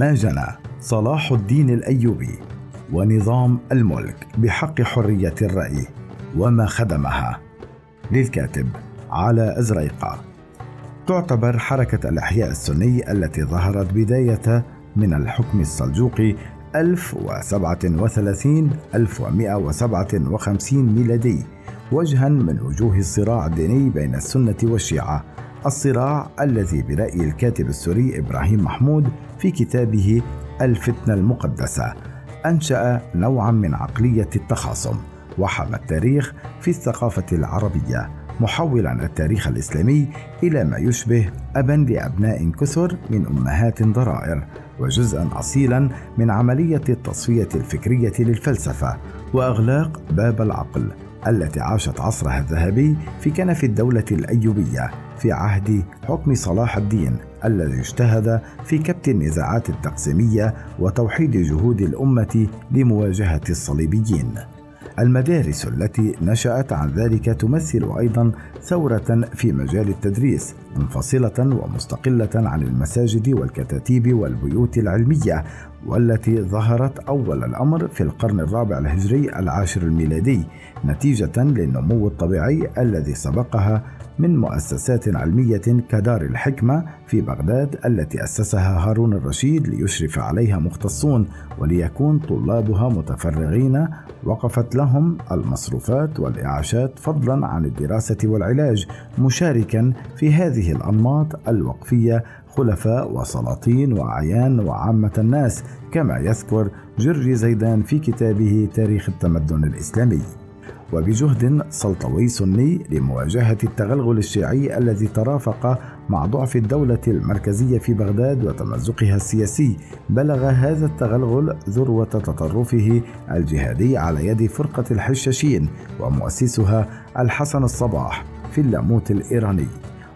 ما جنى صلاح الدين الأيوبي ونظام الملك بحق حرية الرأي وما خدمها للكاتب على أزريقة. تعتبر حركة الأحياء السني التي ظهرت بداية من الحكم السلجوقي 1037 1157 ميلادي وجها من وجوه الصراع الديني بين السنة والشيعة الصراع الذي برأي الكاتب السوري إبراهيم محمود في كتابه الفتنة المقدسة أنشأ نوعا من عقلية التخاصم وحمى التاريخ في الثقافة العربية محولا التاريخ الإسلامي إلى ما يشبه أبا لأبناء كثر من أمهات ضرائر وجزءا أصيلا من عملية التصفية الفكرية للفلسفة وإغلاق باب العقل. التي عاشت عصرها الذهبي في كنف الدولة الأيوبية في عهد حكم صلاح الدين الذي اجتهد في كبت النزاعات التقسيمية وتوحيد جهود الأمة لمواجهة الصليبيين. المدارس التي نشأت عن ذلك تمثل أيضا ثورة في مجال التدريس منفصلة ومستقلة عن المساجد والكتاتيب والبيوت العلمية والتي ظهرت أول الأمر في القرن الرابع الهجري العاشر الميلادي نتيجة للنمو الطبيعي الذي سبقها من مؤسسات علمية كدار الحكمة في بغداد التي أسسها هارون الرشيد ليشرف عليها مختصون وليكون طلابها متفرغين وقفت لهم المصروفات والإعاشات فضلا عن الدراسة والعلاج مشاركا في هذه الأنماط الوقفية خلفاء وسلاطين وأعيان وعامة الناس كما يذكر جري زيدان في كتابه تاريخ التمدن الإسلامي. وبجهد سلطوي سني لمواجهة التغلغل الشيعي الذي ترافق مع ضعف الدولة المركزية في بغداد وتمزقها السياسي بلغ هذا التغلغل ذروة تطرفه الجهادي على يد فرقة الحشاشين ومؤسسها الحسن الصباح في اللاموت الإيراني.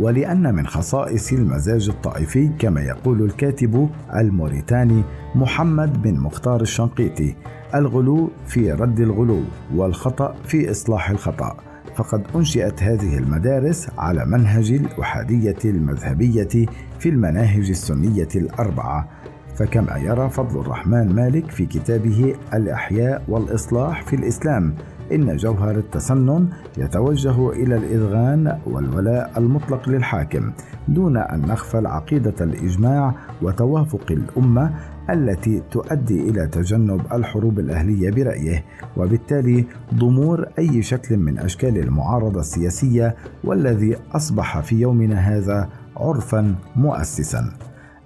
ولأن من خصائص المزاج الطائفي كما يقول الكاتب الموريتاني محمد بن مختار الشنقيطي الغلو في رد الغلو والخطأ في إصلاح الخطأ. فقد أنشئت هذه المدارس على منهج الأحادية المذهبية في المناهج السنية الأربعة. فكما يرى فضل الرحمن مالك في كتابه الإحياء والإصلاح في الإسلام إن جوهر التسنن يتوجه إلى الإذغان والولاء المطلق للحاكم دون أن نغفل عقيدة الإجماع وتوافق الأمة التي تؤدي إلى تجنب الحروب الأهلية برأيه. وبالتالي ضمور أي شكل من أشكال المعارضة السياسية والذي أصبح في يومنا هذا عرفا مؤسسا.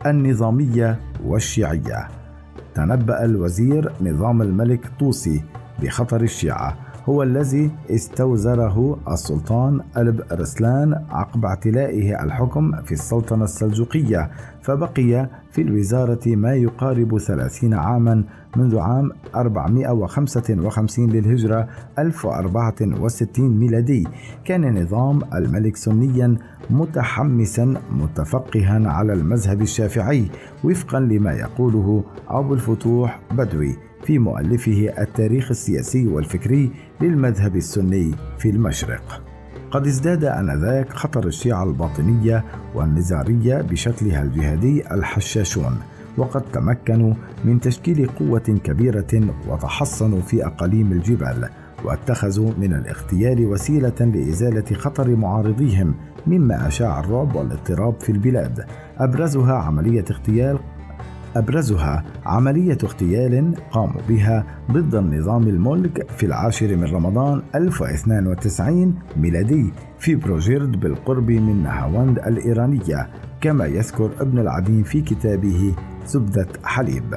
النظامية والشيعية. تنبأ الوزير نظام الملك طوسي بخطر الشيعة. هو الذي استوزره السلطان ألب رسلان عقب اعتلائه الحكم في السلطنة السلجوقية فبقي في الوزارة ما يقارب ثلاثين عاما منذ عام 455 للهجرة 1064 ميلادي. كان نظام الملك سنيا متحمسا متفقها على المذهب الشافعي وفقا لما يقوله أبو الفتوح بدوي في مؤلفه التاريخ السياسي والفكري للمذهب السني في المشرق. قد ازداد آنذاك خطر الشيعة الباطنية والنزارية بشكلها الجهادي الحشاشون وقد تمكنوا من تشكيل قوة كبيرة وتحصنوا في أقاليم الجبال واتخذوا من الاغتيال وسيلة لإزالة خطر معارضيهم مما أشاع الرعب والاضطراب في البلاد. أبرزها عملية اغتيال أبرزها عملية اغتيال قاموا بها ضد النظام الملك في العاشر من رمضان 1092 ميلادي في بروجيرد بالقرب من نهاوند الإيرانية كما يذكر ابن العديم في كتابه زبدة حليب.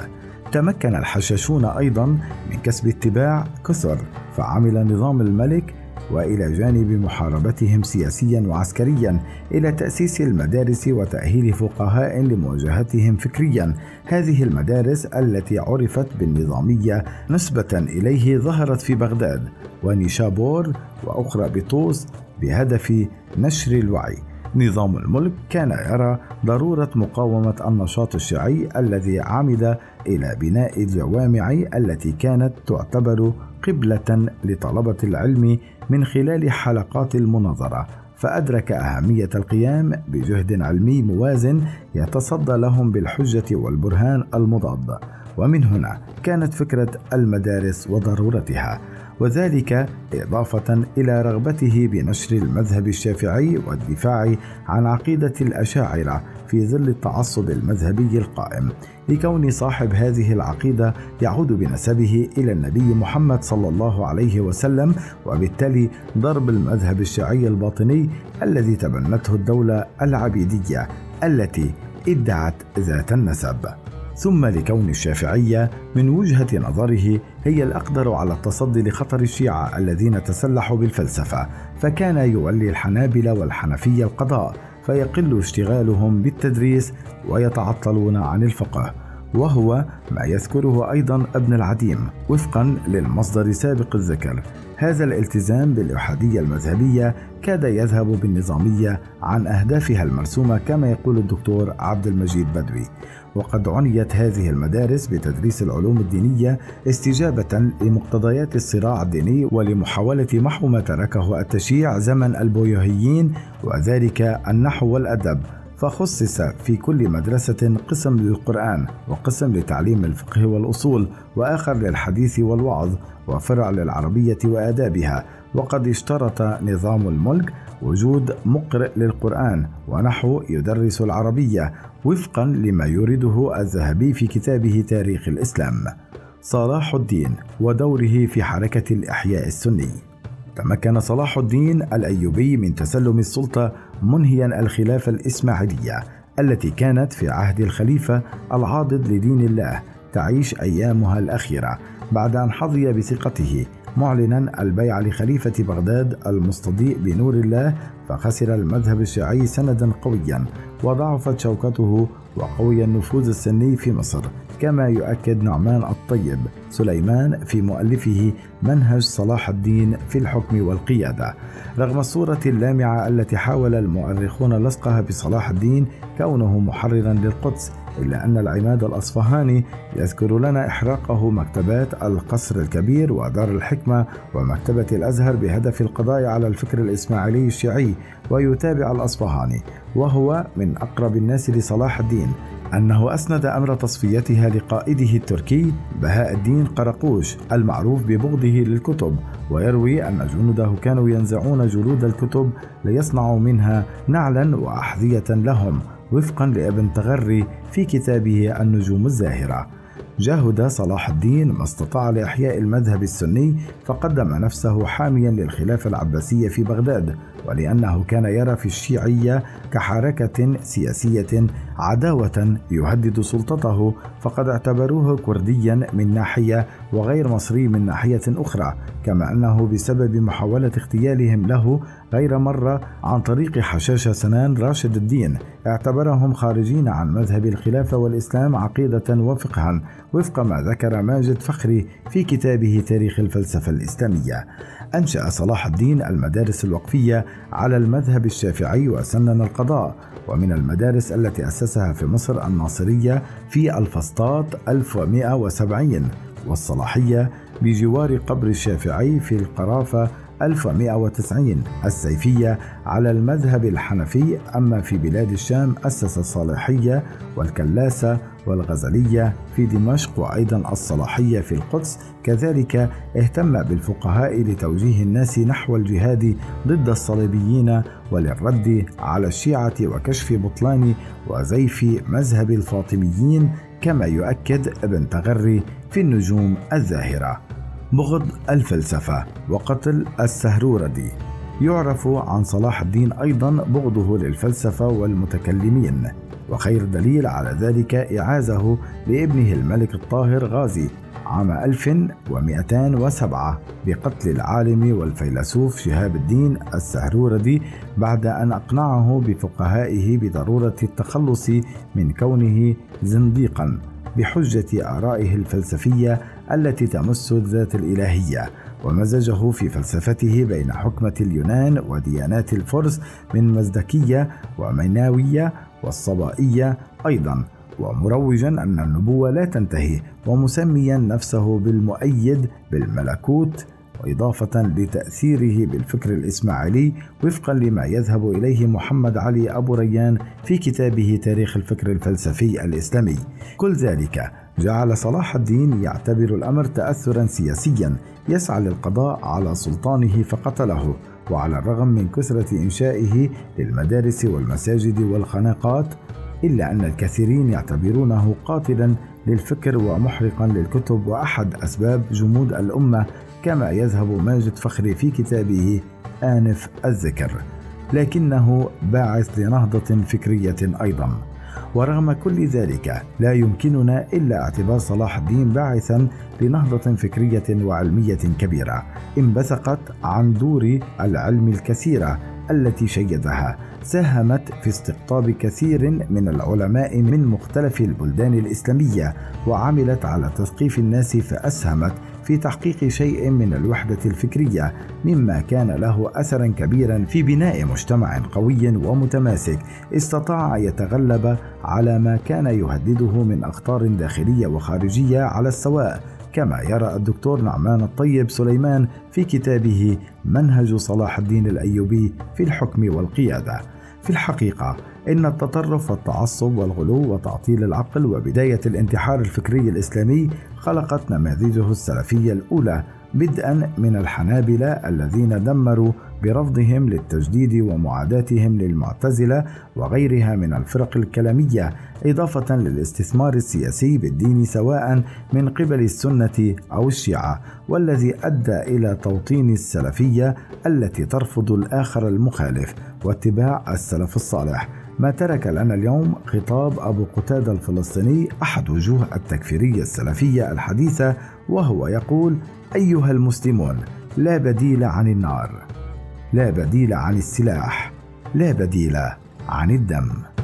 تمكن الحشاشون أيضا من كسب اتباع كثر فعمل نظام الملك وإلى جانب محاربتهم سياسيا وعسكريا إلى تأسيس المدارس وتأهيل فقهاء لمواجهتهم فكريا. هذه المدارس التي عرفت بالنظامية نسبة إليه ظهرت في بغداد ونيشابور وأخرى بطوس بهدف نشر الوعي. نظام الملك كان يرى ضرورة مقاومة النشاط الشيعي الذي عمد إلى بناء الجوامع التي كانت تعتبر قبلة لطلبة العلم من خلال حلقات المناظرة فأدرك أهمية القيام بجهد علمي موازن يتصدى لهم بالحجة والبرهان المضاد. ومن هنا كانت فكرة المدارس وضرورتها. وذلك إضافة إلى رغبته بنشر المذهب الشافعي والدفاع عن عقيدة الأشاعرة في ظل التعصب المذهبي القائم لكون صاحب هذه العقيدة يعود بنسبه إلى النبي محمد صلى الله عليه وسلم وبالتالي ضرب المذهب الشيعي الباطني الذي تبنته الدولة العبيدية التي ادعت ذات النسب. ثم لكون الشافعية من وجهة نظره هي الأقدر على التصدي لخطر الشيعة الذين تسلحوا بالفلسفة فكان يولي الحنابلة والحنفية القضاء فيقل اشتغالهم بالتدريس ويتعطلون عن الفقه وهو ما يذكره أيضا ابن العديم وفقا للمصدر سابق الذكر. هذا الالتزام بالإحادية المذهبية كاد يذهب بالنظامية عن أهدافها المرسومة كما يقول الدكتور عبد المجيد بدوي. وقد عنيت هذه المدارس بتدريس العلوم الدينية استجابة لمقتضيات الصراع الديني ولمحاولة محو ما تركه التشيع زمن البويهيين وذلك النحو والأدب. فخصص في كل مدرسة قسم للقرآن وقسم لتعليم الفقه والأصول وآخر للحديث والوعظ وفرع للعربية وآدابها. وقد اشترط نظام الملك وجود مقرئ للقرآن ونحو يدرس العربية وفقا لما يورده الذهبي في كتابه تاريخ الإسلام. صلاح الدين ودوره في حركة الإحياء السني. تمكن صلاح الدين الأيوبي من تسلم السلطة منهيا الخلافه الإسماعيلية التي كانت في عهد الخليفة العاضد لدين الله تعيش أيامها الأخيرة بعد أن حظي بثقته معلنا البيع لخليفة بغداد المستضيء بنور الله فخسر المذهب الشيعي سندا قويا وضعفت شوكته وقوي النفوذ السني في مصر. كما يؤكد نعمان الطيب سليمان في مؤلفه منهج صلاح الدين في الحكم والقيادة. رغم الصورة اللامعة التي حاول المؤرخون لصقها بصلاح الدين كونه محررا للقدس إلا أن العماد الأصفهاني يذكر لنا إحراقه مكتبات القصر الكبير ودار الحكمة ومكتبة الأزهر بهدف القضاء على الفكر الإسماعيلي الشيعي ويتابع الأصفهاني وهو من أقرب الناس لصلاح الدين. أنه أسند أمر تصفيتها لقائده التركي بهاء الدين قرقوش المعروف ببغضه للكتب ويروي أن جنوده كانوا ينزعون جلود الكتب ليصنعوا منها نعلا وأحذية لهم وفقا لابن تغري في كتابه النجوم الزاهرة. جاهد صلاح الدين ما استطاع لإحياء المذهب السني فقدم نفسه حاميا للخلافة العباسية في بغداد ولأنه كان يرى في الشيعية كحركة سياسية عداوة يهدد سلطته فقد اعتبروه كرديا من ناحية وغير مصري من ناحية أخرى كما أنه بسبب محاولة اغتيالهم له غير مرة عن طريق حشاشة سنان راشد الدين اعتبرهم خارجين عن مذهب الخلافة والإسلام عقيدة وفقها وفق ما ذكر ماجد فخري في كتابه تاريخ الفلسفة الإسلامية. أنشأ صلاح الدين المدارس الوقفية على المذهب الشافعي وسنن القضاء ومن المدارس التي أسسها في مصر الناصرية في الفسطاط 1170 والصلاحية بجوار قبر الشافعي في القرافة 1190 السيفية على المذهب الحنفي أما في بلاد الشام أسس الصالحية والكلاسة والغزلية في دمشق وأيضا الصلاحية في القدس. كذلك اهتم بالفقهاء لتوجيه الناس نحو الجهاد ضد الصليبيين وللرد على الشيعة وكشف بطلان وزيف مذهب الفاطميين كما يؤكد ابن تغري في النجوم الزاهرة. بغض الفلسفة وقتل السهروردي يعرف عن صلاح الدين أيضا بغضه للفلسفة والمتكلمين وخير دليل على ذلك إعازه لابنه الملك الطاهر غازي عام 1207 بقتل العالم والفيلسوف شهاب الدين السهروردي بعد أن أقنعه بفقهائه بضرورة التخلص من كونه زنديقا. بحجة آرائه الفلسفية التي تمس الذات الإلهية ومزجه في فلسفته بين حكمة اليونان وديانات الفرس من مزدكية وميناوية والصبائية أيضا ومروجا أن النبوة لا تنتهي ومسميا نفسه بالمؤيد بالملكوت وإضافة لتأثيره بالفكر الإسماعيلي وفقا لما يذهب إليه محمد علي أبو ريان في كتابه تاريخ الفكر الفلسفي الإسلامي. كل ذلك جعل صلاح الدين يعتبر الأمر تأثرا سياسيا يسعى للقضاء على سلطانه فقتله وعلى الرغم من كثرة إنشائه للمدارس والمساجد والخناقات إلا أن الكثيرين يعتبرونه قاتلا للفكر ومحرقا للكتب وأحد أسباب جمود الأمة كما يذهب ماجد فخري في كتابه آنف الذكر لكنه باعث لنهضة فكرية أيضا. ورغم كل ذلك لا يمكننا إلا اعتبار صلاح الدين باعثا لنهضة فكرية وعلمية كبيرة انبثقت عن دور العلم الكثيره التي شيدها ساهمت في استقطاب كثير من العلماء من مختلف البلدان الإسلامية وعملت على تثقيف الناس فأسهمت في تحقيق شيء من الوحدة الفكرية مما كان له اثرا كبيرا في بناء مجتمع قوي ومتماسك. استطاع يتغلب على ما كان يهدده من أخطار داخلية وخارجية على السواء. كما يرى الدكتور نعمان الطيب سليمان في كتابه منهج صلاح الدين الأيوبي في الحكم والقيادة. في الحقيقة إن التطرف والتعصب والغلو وتعطيل العقل وبداية الانتحار الفكري الإسلامي خلقت نماذجه السلفية الأولى بدءا من الحنابلة الذين دمروا برفضهم للتجديد ومعاداتهم للمعتزلة وغيرها من الفرق الكلامية إضافة للاستثمار السياسي بالدين سواء من قبل السنة أو الشيعة والذي أدى إلى توطين السلفية التي ترفض الآخر المخالف واتباع السلف الصالح. ما ترك لنا اليوم خطاب أبو قتادة الفلسطيني أحد وجوه التكفيرية السلفية الحديثة وهو يقول أيها المسلمون لا بديل عن النار لا بديل عن السلاح لا بديل عن الدم.